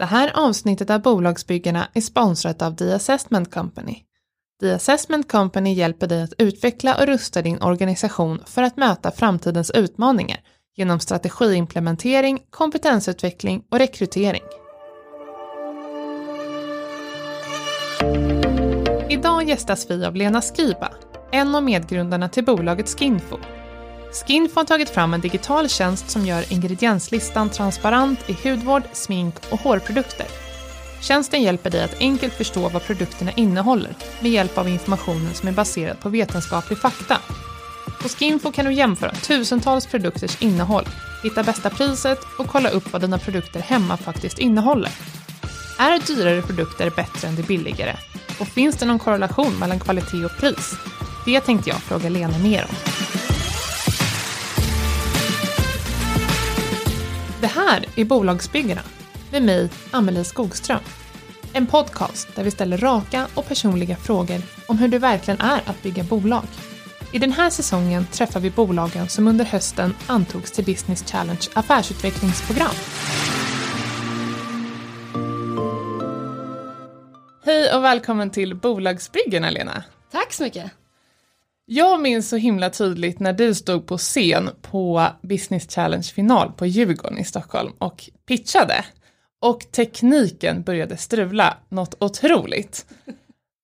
Det här avsnittet av Bolagsbyggarna är sponsrat av The Assessment Company. The Assessment Company hjälper dig att utveckla och rusta din organisation för att möta framtidens utmaningar genom strategiimplementering, kompetensutveckling och rekrytering. Idag gästas vi av Lena Skiba, en av medgrundarna till bolaget Skinfo. Skinfo har tagit fram en digital tjänst som gör ingredienslistan transparent i hudvård, smink och hårprodukter. Tjänsten hjälper dig att enkelt förstå vad produkterna innehåller med hjälp av informationen som är baserad på vetenskaplig fakta. På Skinfo kan du jämföra tusentals produkters innehåll, hitta bästa priset och kolla upp vad dina produkter hemma faktiskt innehåller. Är dyrare produkter bättre än de billigare? Och finns det någon korrelation mellan kvalitet och pris? Det tänkte jag fråga Lena mer om. Det här är Bolagsbyggarna med mig, Amelie Skogström. En podcast där vi ställer raka och personliga frågor om hur det verkligen är att bygga bolag. I den här säsongen träffar vi bolagen som under hösten antogs till Business Challenge affärsutvecklingsprogram. Hej och välkommen till Bolagsbyggarna, Lena. Tack så mycket. Jag minns så himla tydligt när du stod på scen på Business Challenge-final på Djurgården i Stockholm och pitchade. Och tekniken började strula något otroligt.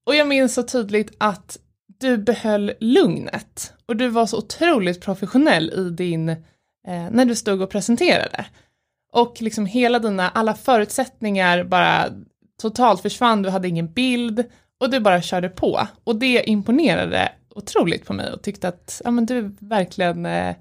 Och jag minns så tydligt att du behöll lugnet och du var så otroligt professionell i din, eh, när du stod och presenterade. Och liksom hela dina, alla förutsättningar bara totalt försvann, du hade ingen bild och du bara körde på. Och det imponerade otroligt på mig och tyckte att ja, men du verkligen eh,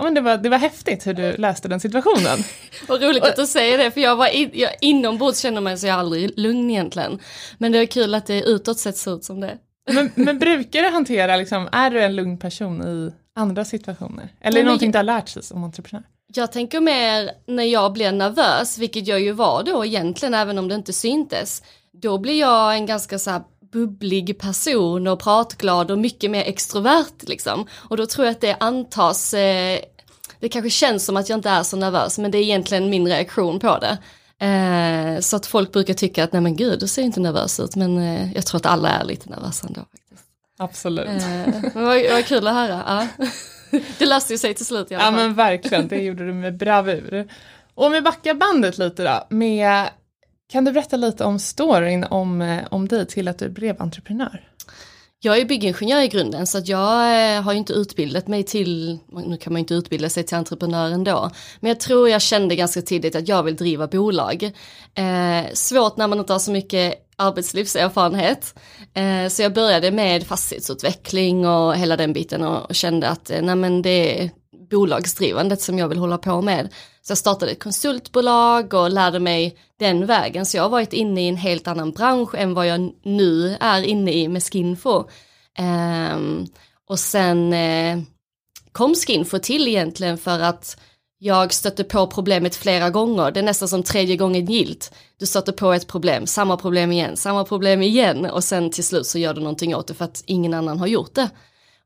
Ja, men det, var, det var häftigt hur du läste den situationen. Vad roligt att du säger det, för jag var in, jag, inombords känner mig så jag aldrig lugn egentligen. Men det är kul att det utåt sett ser ut som det. Men, men brukar du hantera, liksom, är du en lugn person i andra situationer? Eller är det någonting du har lärt sig som entreprenör? Jag tänker mer när jag blir nervös, vilket jag ju var då egentligen, även om det inte syntes. Då blir jag en ganska så här bubblig person och pratglad och mycket mer extrovert liksom. Och då tror jag att det antas, eh, det kanske känns som att jag inte är så nervös men det är egentligen min reaktion på det. Eh, så att folk brukar tycka att nej men gud du ser inte nervös ut men eh, jag tror att alla är lite nervösa ändå. Faktiskt. Absolut. Eh, men vad, vad kul att höra. Ja. det löste ju sig till slut i alla fall. Ja men verkligen, det gjorde du med bravur. Och om vi backar bandet lite då, med kan du berätta lite om storyn om, eh, om dig till att du blev entreprenör? Jag är byggingenjör i grunden så att jag eh, har ju inte utbildat mig till, nu kan man inte utbilda sig till entreprenör ändå, men jag tror jag kände ganska tidigt att jag vill driva bolag. Eh, svårt när man inte har så mycket arbetslivserfarenhet. Eh, så jag började med fastighetsutveckling och hela den biten och, kände att eh, nej men det bolagsdrivandet som jag vill hålla på med. Så jag startade ett konsultbolag och lärde mig den vägen. Så jag har varit inne i en helt annan bransch än vad jag nu är inne i med Skinfo. Um, och sen eh, kom Skinfo till egentligen för att jag stötte på problemet flera gånger, det är nästan som tredje gången gilt. Du stöter på ett problem, samma problem igen, samma problem igen och sen till slut så gör du någonting åt det för att ingen annan har gjort det.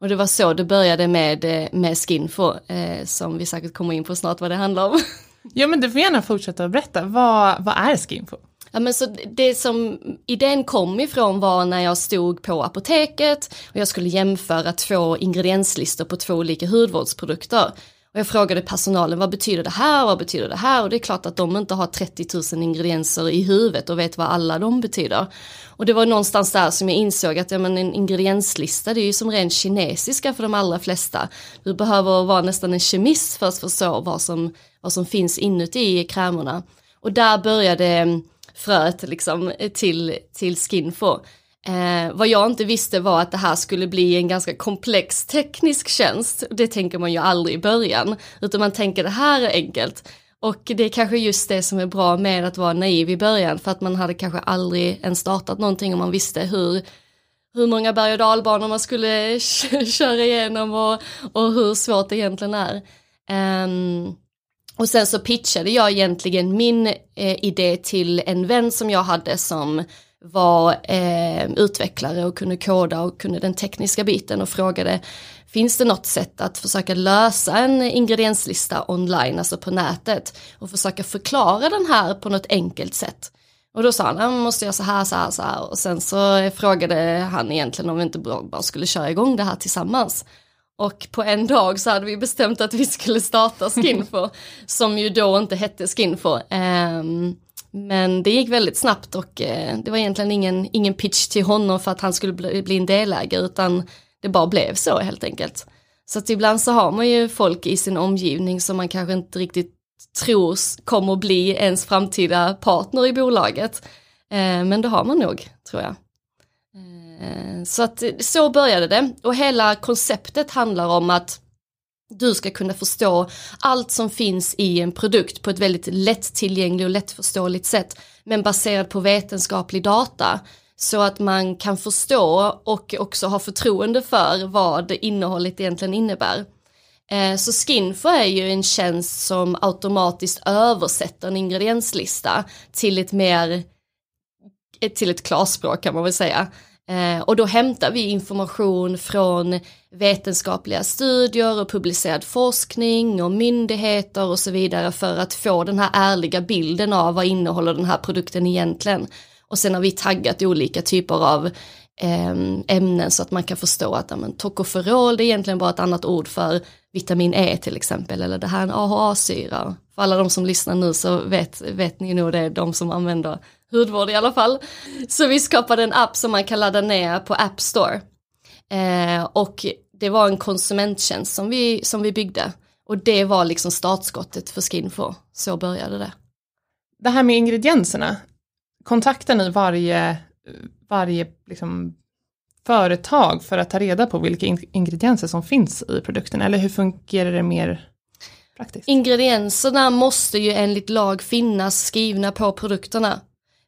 Och det var så det började med, eh, med Skinfo, eh, som vi säkert kommer in på snart vad det handlar om. Ja men du får gärna fortsätta att berätta, vad, vad är Skinfo? Ja, men så det som idén kom ifrån var när jag stod på apoteket och jag skulle jämföra två ingredienslistor på två olika hudvårdsprodukter. Och jag frågade personalen vad betyder det här, vad betyder det här och det är klart att de inte har 30 000 ingredienser i huvudet och vet vad alla de betyder. Och det var någonstans där som jag insåg att ja, men en ingredienslista det är ju som ren kinesiska för de allra flesta. Du behöver vara nästan en kemist för att förstå vad som, vad som finns inuti krämerna. Och där började eh, fröet liksom eh, till, till Skinfo. Eh, vad jag inte visste var att det här skulle bli en ganska komplex teknisk tjänst. Det tänker man ju aldrig i början, utan man tänker det här är enkelt. Och det är kanske just det som är bra med att vara naiv i början, för att man hade kanske aldrig ens startat någonting om man visste hur, hur många berg och dalbanor man skulle köra igenom och, och hur svårt det egentligen är. Um, och sen så pitchade jag egentligen min eh, idé till en vän som jag hade som var eh, utvecklare och kunde koda och kunde den tekniska biten och frågade finns det något sätt att försöka lösa en ingredienslista online, alltså på nätet och försöka förklara den här på något enkelt sätt. Och då sa han, man måste göra så här, så här, så här och sen så frågade han egentligen om vi inte bara skulle köra igång det här tillsammans. Och på en dag så hade vi bestämt att vi skulle starta Skinfo, som ju då inte hette Skinfo. Um, men det gick väldigt snabbt och eh, det var egentligen ingen, ingen pitch till honom för att han skulle bli, bli en delägare utan det bara blev så helt enkelt. Så att ibland så har man ju folk i sin omgivning som man kanske inte riktigt tror kommer bli ens framtida partner i bolaget. Eh, men det har man nog, tror jag. Eh, så att så började det och hela konceptet handlar om att du ska kunna förstå allt som finns i en produkt på ett väldigt lättillgängligt och lättförståeligt sätt men baserat på vetenskaplig data så att man kan förstå och också ha förtroende för vad innehållet egentligen innebär. Eh, så Skinfo är ju en tjänst som automatiskt översätter en ingredienslista till ett mer till ett klarspråk kan man väl säga. Eh, och då hämtar vi information från vetenskapliga studier och publicerad forskning och myndigheter och så vidare för att få den här ärliga bilden av vad innehåller den här produkten egentligen. Och sen har vi taggat olika typer av ehm, ämnen så att man kan förstå att ja, tokoferol det är egentligen bara ett annat ord för vitamin E till exempel eller det här är en AHA-syra. För alla de som lyssnar nu så vet, vet ni nog det de som använder hudvård i alla fall. Så vi skapade en app som man kan ladda ner på App Store. Eh, och det var en konsumenttjänst som vi, som vi byggde. Och det var liksom startskottet för Skinfo. Så började det. Det här med ingredienserna, kontaktar ni varje, varje liksom företag för att ta reda på vilka ingredienser som finns i produkten eller hur fungerar det mer praktiskt? Ingredienserna måste ju enligt lag finnas skrivna på produkterna.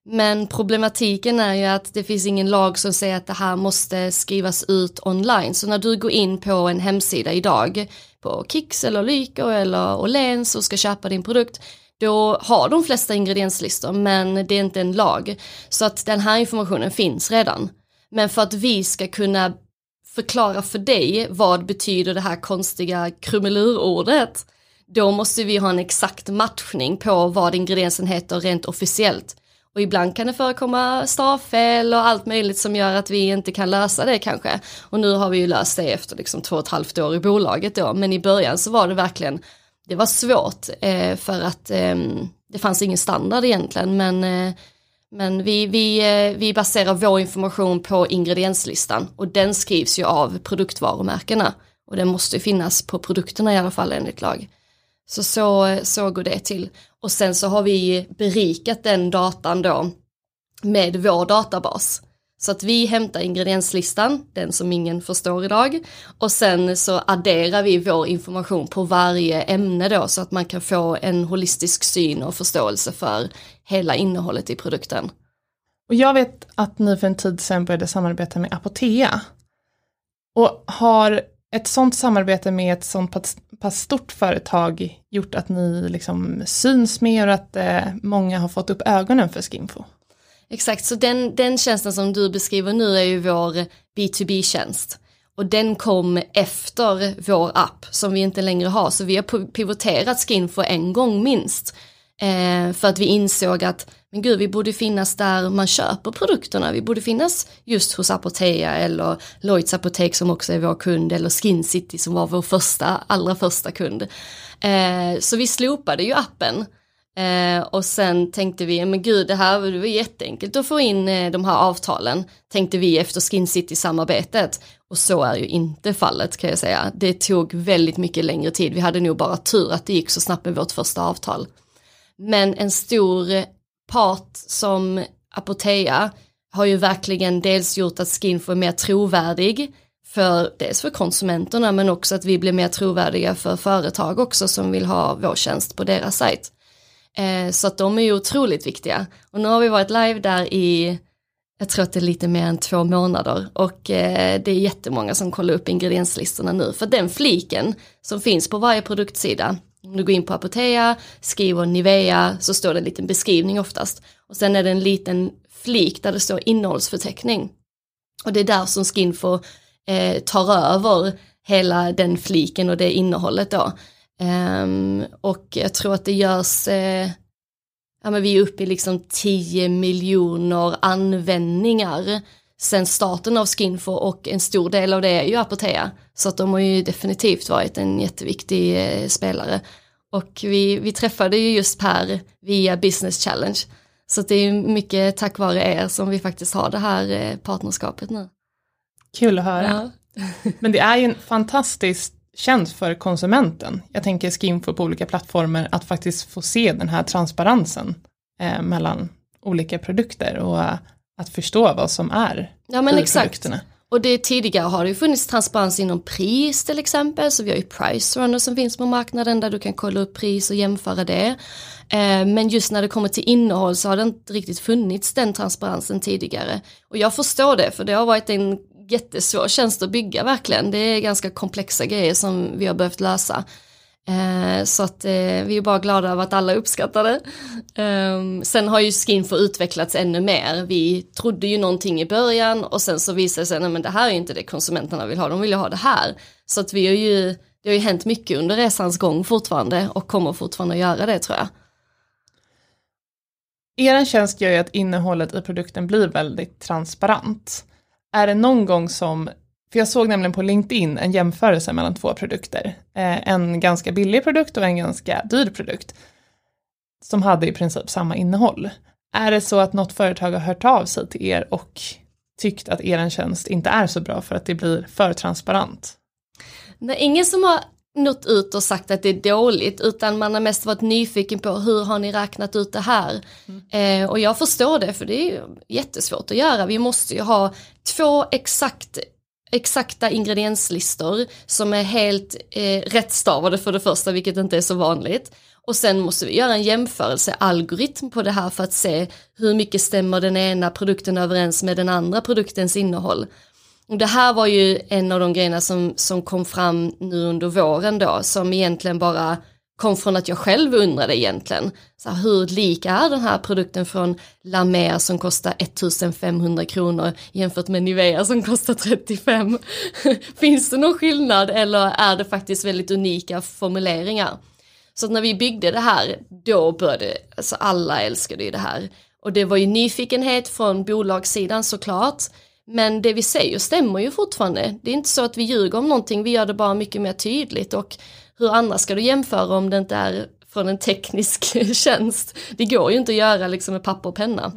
Men problematiken är ju att det finns ingen lag som säger att det här måste skrivas ut online. Så när du går in på en hemsida idag på Kicks eller Lyko eller Åhléns och ska köpa din produkt då har de flesta ingredienslistor men det är inte en lag. Så att den här informationen finns redan. Men för att vi ska kunna förklara för dig vad betyder det här konstiga krumelurordet då måste vi ha en exakt matchning på vad ingrediensen heter rent officiellt. Och ibland kan det förekomma stavfel och allt möjligt som gör att vi inte kan lösa det kanske. Och nu har vi ju löst det efter liksom två och ett halvt år i bolaget då, men i början så var det verkligen, det var svårt eh, för att eh, det fanns ingen standard egentligen, men eh, men vi, vi, eh, vi baserar vår information på ingredienslistan och den skrivs ju av produktvarumärkena och den måste finnas på produkterna i alla fall enligt lag. Så, så så går det till. Och sen så har vi berikat den datan då med vår databas. Så att vi hämtar ingredienslistan, den som ingen förstår idag, och sen så adderar vi vår information på varje ämne då så att man kan få en holistisk syn och förståelse för hela innehållet i produkten. Och jag vet att ni för en tid sedan började samarbeta med Apotea. Och har ett sånt samarbete med ett sånt pass stort företag gjort att ni liksom syns mer och att eh, många har fått upp ögonen för Skinfo? Exakt, så den, den tjänsten som du beskriver nu är ju vår B2B-tjänst. Och den kom efter vår app som vi inte längre har, så vi har pivoterat Skinfo en gång minst. Eh, för att vi insåg att, men gud, vi borde finnas där man köper produkterna. Vi borde finnas just hos Apotea eller Lloyds apotek som också är vår kund eller Skin City som var vår första, allra första kund. Eh, så vi slopade ju appen. Eh, och sen tänkte vi, men gud det här det var jätteenkelt att få in eh, de här avtalen, tänkte vi efter Skin City-samarbetet. Och så är ju inte fallet kan jag säga. Det tog väldigt mycket längre tid, vi hade nog bara tur att det gick så snabbt med vårt första avtal. Men en stor part som Apotea har ju verkligen dels gjort att Skinfo är mer trovärdig för dels för konsumenterna men också att vi blir mer trovärdiga för företag också som vill ha vår tjänst på deras sajt. Eh, så att de är ju otroligt viktiga. Och nu har vi varit live där i, jag tror att det är lite mer än två månader och eh, det är jättemånga som kollar upp ingredienslistorna nu. För den fliken som finns på varje produktsida om du går in på Apotea, skriver Nivea så står det en liten beskrivning oftast. Och sen är det en liten flik där det står innehållsförteckning. Och det är där som Skinfo eh, tar över hela den fliken och det innehållet då. Um, och jag tror att det görs, eh, ja men vi är uppe i liksom 10 miljoner användningar sen starten av Skinfo och en stor del av det är ju Apotea. Så att de har ju definitivt varit en jätteviktig eh, spelare. Och vi, vi träffade ju just Per via Business Challenge. Så det är mycket tack vare er som vi faktiskt har det här eh, partnerskapet nu. Kul att höra. Ja. Men det är ju en fantastisk tjänst för konsumenten. Jag tänker Skinfo på olika plattformar att faktiskt få se den här transparensen eh, mellan olika produkter och att förstå vad som är ja, men exakt. Och det tidigare har det ju funnits transparens inom pris till exempel, så vi har ju Price Runner som finns på marknaden där du kan kolla upp pris och jämföra det. Eh, men just när det kommer till innehåll så har det inte riktigt funnits den transparensen tidigare. Och jag förstår det, för det har varit en jättesvår tjänst att bygga verkligen. Det är ganska komplexa grejer som vi har behövt lösa. Eh, så att eh, vi är bara glada över att alla uppskattar det. Eh, sen har ju Skinfo utvecklats ännu mer. Vi trodde ju någonting i början och sen så visade det sig att det här är inte det konsumenterna vill ha, de vill ju ha det här. Så att vi har ju, det har ju hänt mycket under resans gång fortfarande och kommer fortfarande att göra det tror jag. Er tjänst gör ju att innehållet i produkten blir väldigt transparent. Är det någon gång som för jag såg nämligen på LinkedIn en jämförelse mellan två produkter. Eh, en ganska billig produkt och en ganska dyr produkt. Som hade i princip samma innehåll. Är det så att något företag har hört av sig till er och tyckt att er tjänst inte är så bra för att det blir för transparent? Nej, ingen som har nått ut och sagt att det är dåligt utan man har mest varit nyfiken på hur har ni räknat ut det här. Mm. Eh, och jag förstår det för det är jättesvårt att göra. Vi måste ju ha två exakt exakta ingredienslistor som är helt eh, rättstavade för det första, vilket inte är så vanligt. Och sen måste vi göra en jämförelsealgoritm på det här för att se hur mycket stämmer den ena produkten överens med den andra produktens innehåll. Och det här var ju en av de grejerna som, som kom fram nu under våren då, som egentligen bara kom från att jag själv undrade egentligen. Så här, hur lik är den här produkten från La Mer som kostar 1500 kronor jämfört med Nivea som kostar 35? Finns det någon skillnad eller är det faktiskt väldigt unika formuleringar? Så när vi byggde det här, då började, alltså alla älskade ju det här. Och det var ju nyfikenhet från bolagssidan såklart. Men det vi säger stämmer ju fortfarande. Det är inte så att vi ljuger om någonting, vi gör det bara mycket mer tydligt och hur annars ska du jämföra om det inte är från en teknisk tjänst? Det går ju inte att göra liksom med papper och penna.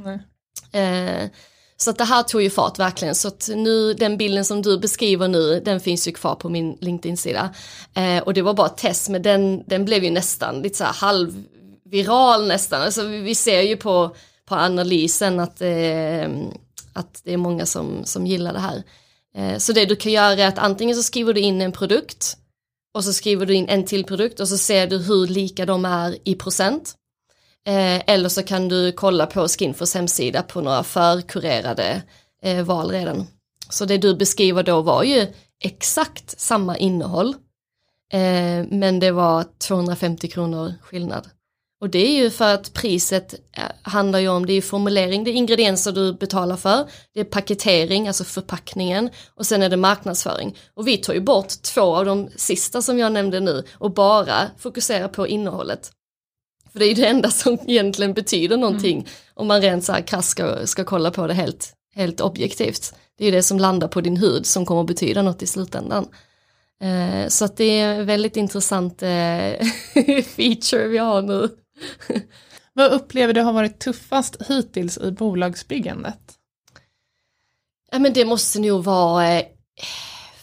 Eh, så att det här tog ju fart verkligen, så att nu den bilden som du beskriver nu, den finns ju kvar på min LinkedIn-sida. Eh, och det var bara ett test, men den, den blev ju nästan lite så här halvviral nästan. Alltså vi, vi ser ju på, på analysen att, eh, att det är många som, som gillar det här. Eh, så det du kan göra är att antingen så skriver du in en produkt och så skriver du in en till produkt och så ser du hur lika de är i procent. Eh, eller så kan du kolla på Skinfors hemsida på några förkurerade eh, val redan. Så det du beskriver då var ju exakt samma innehåll. Eh, men det var 250 kronor skillnad. Och det är ju för att priset eh, handlar ju om, det är formulering, det är ingredienser du betalar för, det är paketering, alltså förpackningen och sen är det marknadsföring. Och vi tar ju bort två av de sista som jag nämnde nu och bara fokuserar på innehållet. För det är ju det enda som egentligen betyder någonting mm. om man rent så här krasst ska, ska kolla på det helt, helt objektivt. Det är ju det som landar på din hud som kommer betyda något i slutändan. Eh, så att det är en väldigt intressant eh, feature vi har nu. Vad upplever du har varit tuffast hittills i bolagsbyggandet? Ja, men det måste nog vara eh,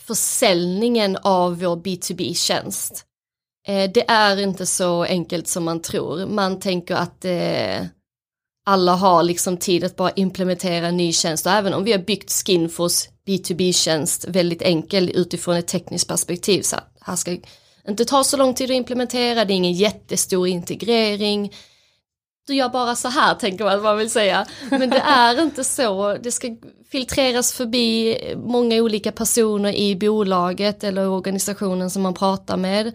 försäljningen av vår B2B-tjänst. Eh, det är inte så enkelt som man tror. Man tänker att eh, alla har liksom tid att bara implementera en ny tjänst och även om vi har byggt Skinfos B2B-tjänst väldigt enkel utifrån ett tekniskt perspektiv så här ska inte ta så lång tid att implementera, det är ingen jättestor integrering. Du gör bara så här tänker man att man vill säga. Men det är inte så, det ska filtreras förbi många olika personer i bolaget eller organisationen som man pratar med.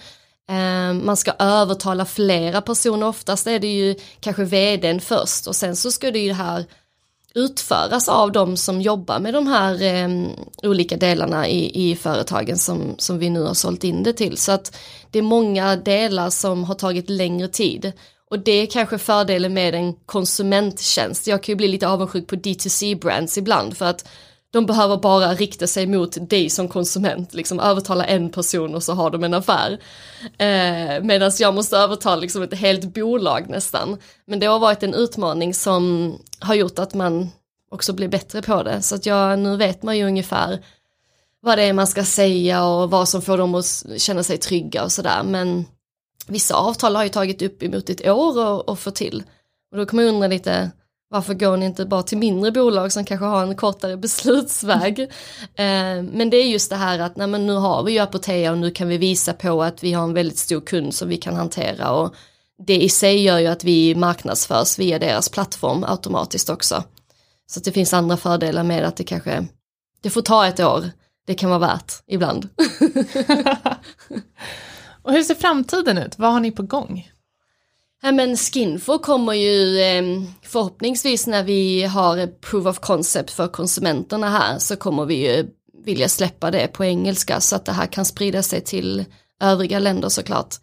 Eh, man ska övertala flera personer, oftast är det ju kanske vdn först och sen så ska det ju här utföras av de som jobbar med de här eh, olika delarna i, i företagen som, som vi nu har sålt in det till. Så att det är många delar som har tagit längre tid. Och det är kanske fördelen med en konsumenttjänst. Jag kan ju bli lite avundsjuk på D2C-brands ibland för att de behöver bara rikta sig mot dig som konsument, liksom övertala en person och så har de en affär. Eh, Medan jag måste övertala liksom ett helt bolag nästan. Men det har varit en utmaning som har gjort att man också blir bättre på det. Så att jag, nu vet man ju ungefär vad det är man ska säga och vad som får dem att känna sig trygga och sådär. Men vissa avtal har ju tagit upp emot ett år att få till. Och då kan man undra lite, varför går ni inte bara till mindre bolag som kanske har en kortare beslutsväg? eh, men det är just det här att nej, men nu har vi ju Apotea och nu kan vi visa på att vi har en väldigt stor kund som vi kan hantera och det i sig gör ju att vi marknadsförs via deras plattform automatiskt också. Så det finns andra fördelar med att det kanske, det får ta ett år, det kan vara värt ibland. och hur ser framtiden ut? Vad har ni på gång? Ja, men Skinfo kommer ju ehm, förhoppningsvis när vi har proof of concept för konsumenterna här så kommer vi ju vilja släppa det på engelska så att det här kan sprida sig till övriga länder såklart.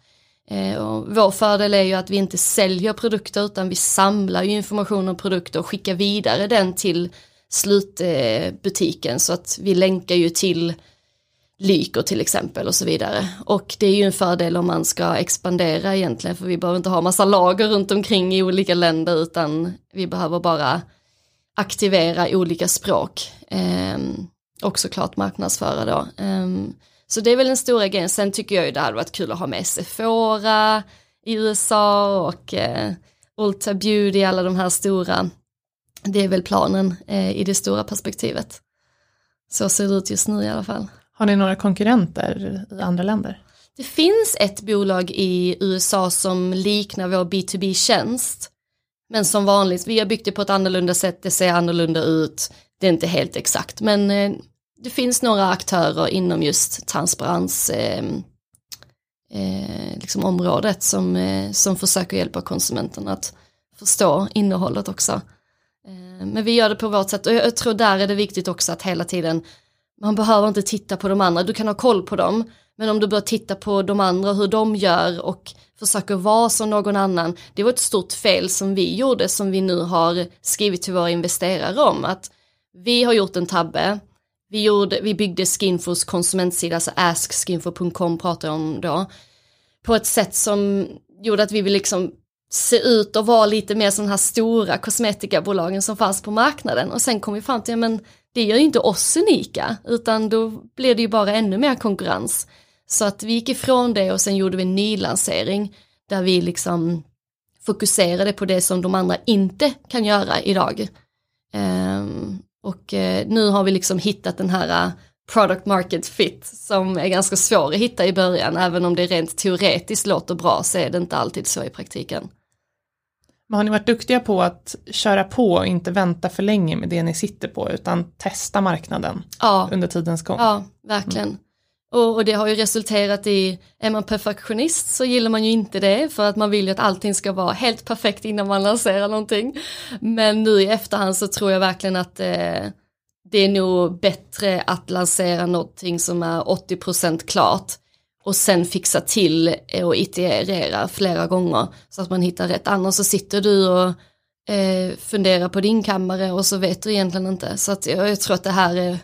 Eh, och vår fördel är ju att vi inte säljer produkter utan vi samlar ju information om produkter och skickar vidare den till slutbutiken så att vi länkar ju till Lyko till exempel och så vidare. Och det är ju en fördel om man ska expandera egentligen för vi behöver inte ha massa lager runt omkring i olika länder utan vi behöver bara aktivera olika språk eh, och såklart marknadsföra då. Eh, så det är väl den stora grejen. Sen tycker jag ju det hade varit kul att ha med Sephora i USA och eh, Ulta Beauty, alla de här stora. Det är väl planen eh, i det stora perspektivet. Så ser det ut just nu i alla fall. Har ni några konkurrenter i andra länder? Det finns ett bolag i USA som liknar vår B2B-tjänst. Men som vanligt, vi har byggt det på ett annorlunda sätt, det ser annorlunda ut, det är inte helt exakt, men eh, det finns några aktörer inom just transparens eh, eh, liksom området som, eh, som försöker hjälpa konsumenterna att förstå innehållet också. Eh, men vi gör det på vårt sätt och jag tror där är det viktigt också att hela tiden man behöver inte titta på de andra, du kan ha koll på dem, men om du börjar titta på de andra, hur de gör och försöker vara som någon annan, det var ett stort fel som vi gjorde som vi nu har skrivit till våra investerare om, att vi har gjort en tabbe, vi, gjorde, vi byggde Skinfos konsumentsida, alltså askskinfo.com pratar jag om då, på ett sätt som gjorde att vi vill liksom se ut och vara lite mer som de här stora kosmetikabolagen som fanns på marknaden. Och sen kom vi fram till, ja men det gör ju inte oss unika, utan då blir det ju bara ännu mer konkurrens. Så att vi gick ifrån det och sen gjorde vi en nylansering där vi liksom fokuserade på det som de andra inte kan göra idag. Um, och uh, nu har vi liksom hittat den här uh, product market fit som är ganska svår att hitta i början, även om det rent teoretiskt låter bra så är det inte alltid så i praktiken. Men har ni varit duktiga på att köra på och inte vänta för länge med det ni sitter på utan testa marknaden ja. under tidens gång? Ja, verkligen. Mm. Och, och, det har ju resulterat i, är man perfektionist så gillar man ju inte det för att man vill ju att allting ska vara helt perfekt innan man lanserar någonting. Men nu i efterhand så tror jag verkligen att eh, det är nog bättre att lansera någonting som är 80% klart och sen fixa till eh, och iterera flera gånger så att man hittar rätt. Annars så sitter du och eh, funderar på din kammare och så vet du egentligen inte. Så att jag, jag tror att det här är,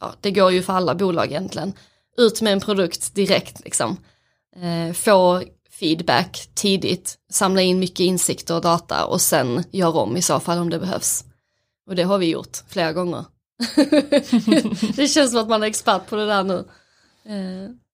ja, det går ju för alla bolag egentligen. Ut med en produkt direkt liksom. Eh, få feedback tidigt, samla in mycket insikter och data och sen göra om i så fall om det behövs. Och det har vi gjort flera gånger. det känns som att man är expert på det där nu. Eh.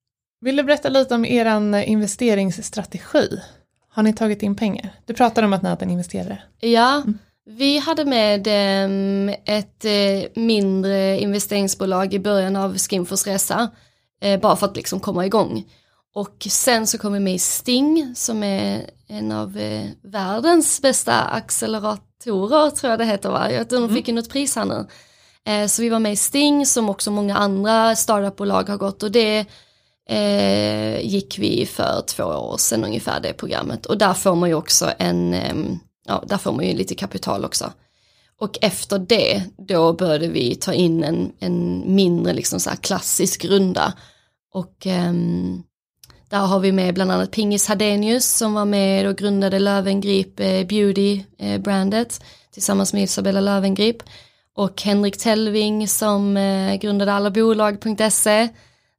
Vill du berätta lite om er investeringsstrategi? Har ni tagit in pengar? Du pratade om att ni hade en investerare. Ja, mm. vi hade med um, ett uh, mindre investeringsbolag i början av Skinfors resa. Uh, bara för att liksom komma igång. Och sen så kom vi med i Sting som är en av uh, världens bästa acceleratorer tror jag det heter va? Jag tror de mm. fick ju något pris här nu. så vi var med i Sting som också många andra startupbolag har gått och det eh, gick vi för två år sedan ungefär det programmet och där får man ju också en, eh, ja där får man ju lite kapital också. Och efter det, då började vi ta in en, en mindre liksom så här klassisk runda. Och eh, där har vi med bland annat Pingis Hadenius som var med och grundade Lövengrip eh, Beauty-brandet eh, tillsammans med Isabella Lövengrip. Och Henrik Tellving som eh, grundade allabolag.se.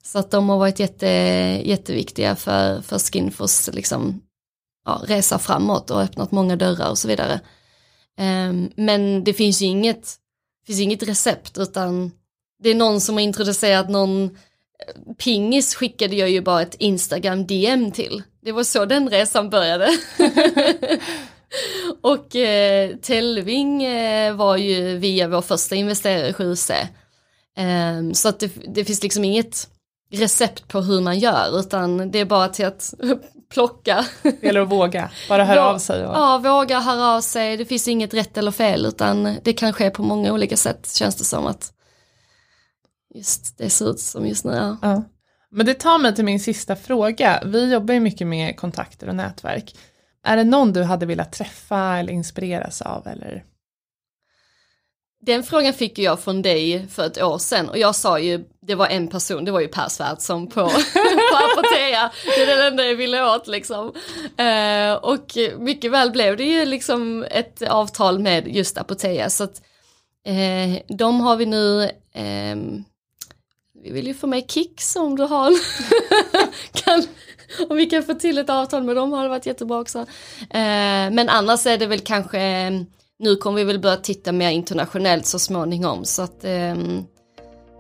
Så att de har varit jätte, jätteviktiga för, för Skinfos liksom, ja, resa framåt och öppnat många dörrar och så vidare. Um, men det finns ju inget, finns inget recept utan det är någon som har introducerat någon eh, Pingis skickade jag ju bara ett Instagram DM till. Det var så den resan började. och eh, Telving eh, var ju via vår första investerare 7C. Um, ehm, så att det, det, finns liksom inget recept på hur man gör utan det är bara till att plocka. Det gäller att våga, bara höra av sig. Och... Ja, våga höra av sig. Det finns inget rätt eller fel utan det kan ske på många olika sätt känns det som att just det ser ut som just nu. Ja. ja. Men det tar mig till min sista fråga. Vi jobbar ju mycket med kontakter och nätverk. Är det någon du hade velat träffa eller inspireras av eller? Den frågan fick jag från dig för ett år sedan och jag sa ju, det var en person, det var ju Per Svärdson på, på Apotea, det är den enda jag ville åt liksom. Eh, och mycket väl blev det ju liksom ett avtal med just Apotea så att eh, de har vi nu, ehm, vi vill ju få med Kicks om du har kan, om vi kan få till ett avtal med dem har det varit jättebra också. Eh, men annars är det väl kanske nu kommer vi väl börja titta mer internationellt så småningom så att ehm,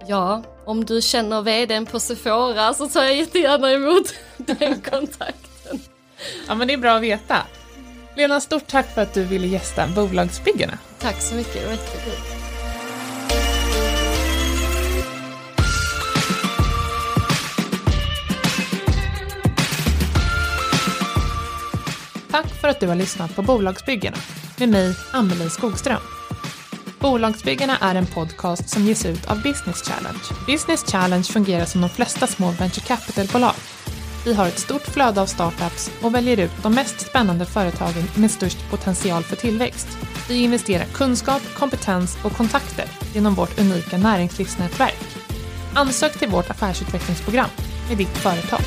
ja, om du känner vdn på Sephora så tar jag jättegärna emot den kontakten. Ja men det är bra att veta. Lena, stort tack för att du ville gästa Bolagsbyggarna. Tack så mycket, det var jättekul. Tack för att du har lyssnat på Bolagsbyggarna med mig, Amelie Skogström. Bolagsbyggarna är en podcast som ges ut av Business Challenge. Business Challenge fungerar som de flesta små venture capital-bolag. Vi har ett stort flöde av startups och väljer ut de mest spännande företagen med störst potential för tillväxt. Vi investerar kunskap, kompetens och kontakter genom vårt unika näringslivsnätverk. Ansök till vårt affärsutvecklingsprogram med ditt företag.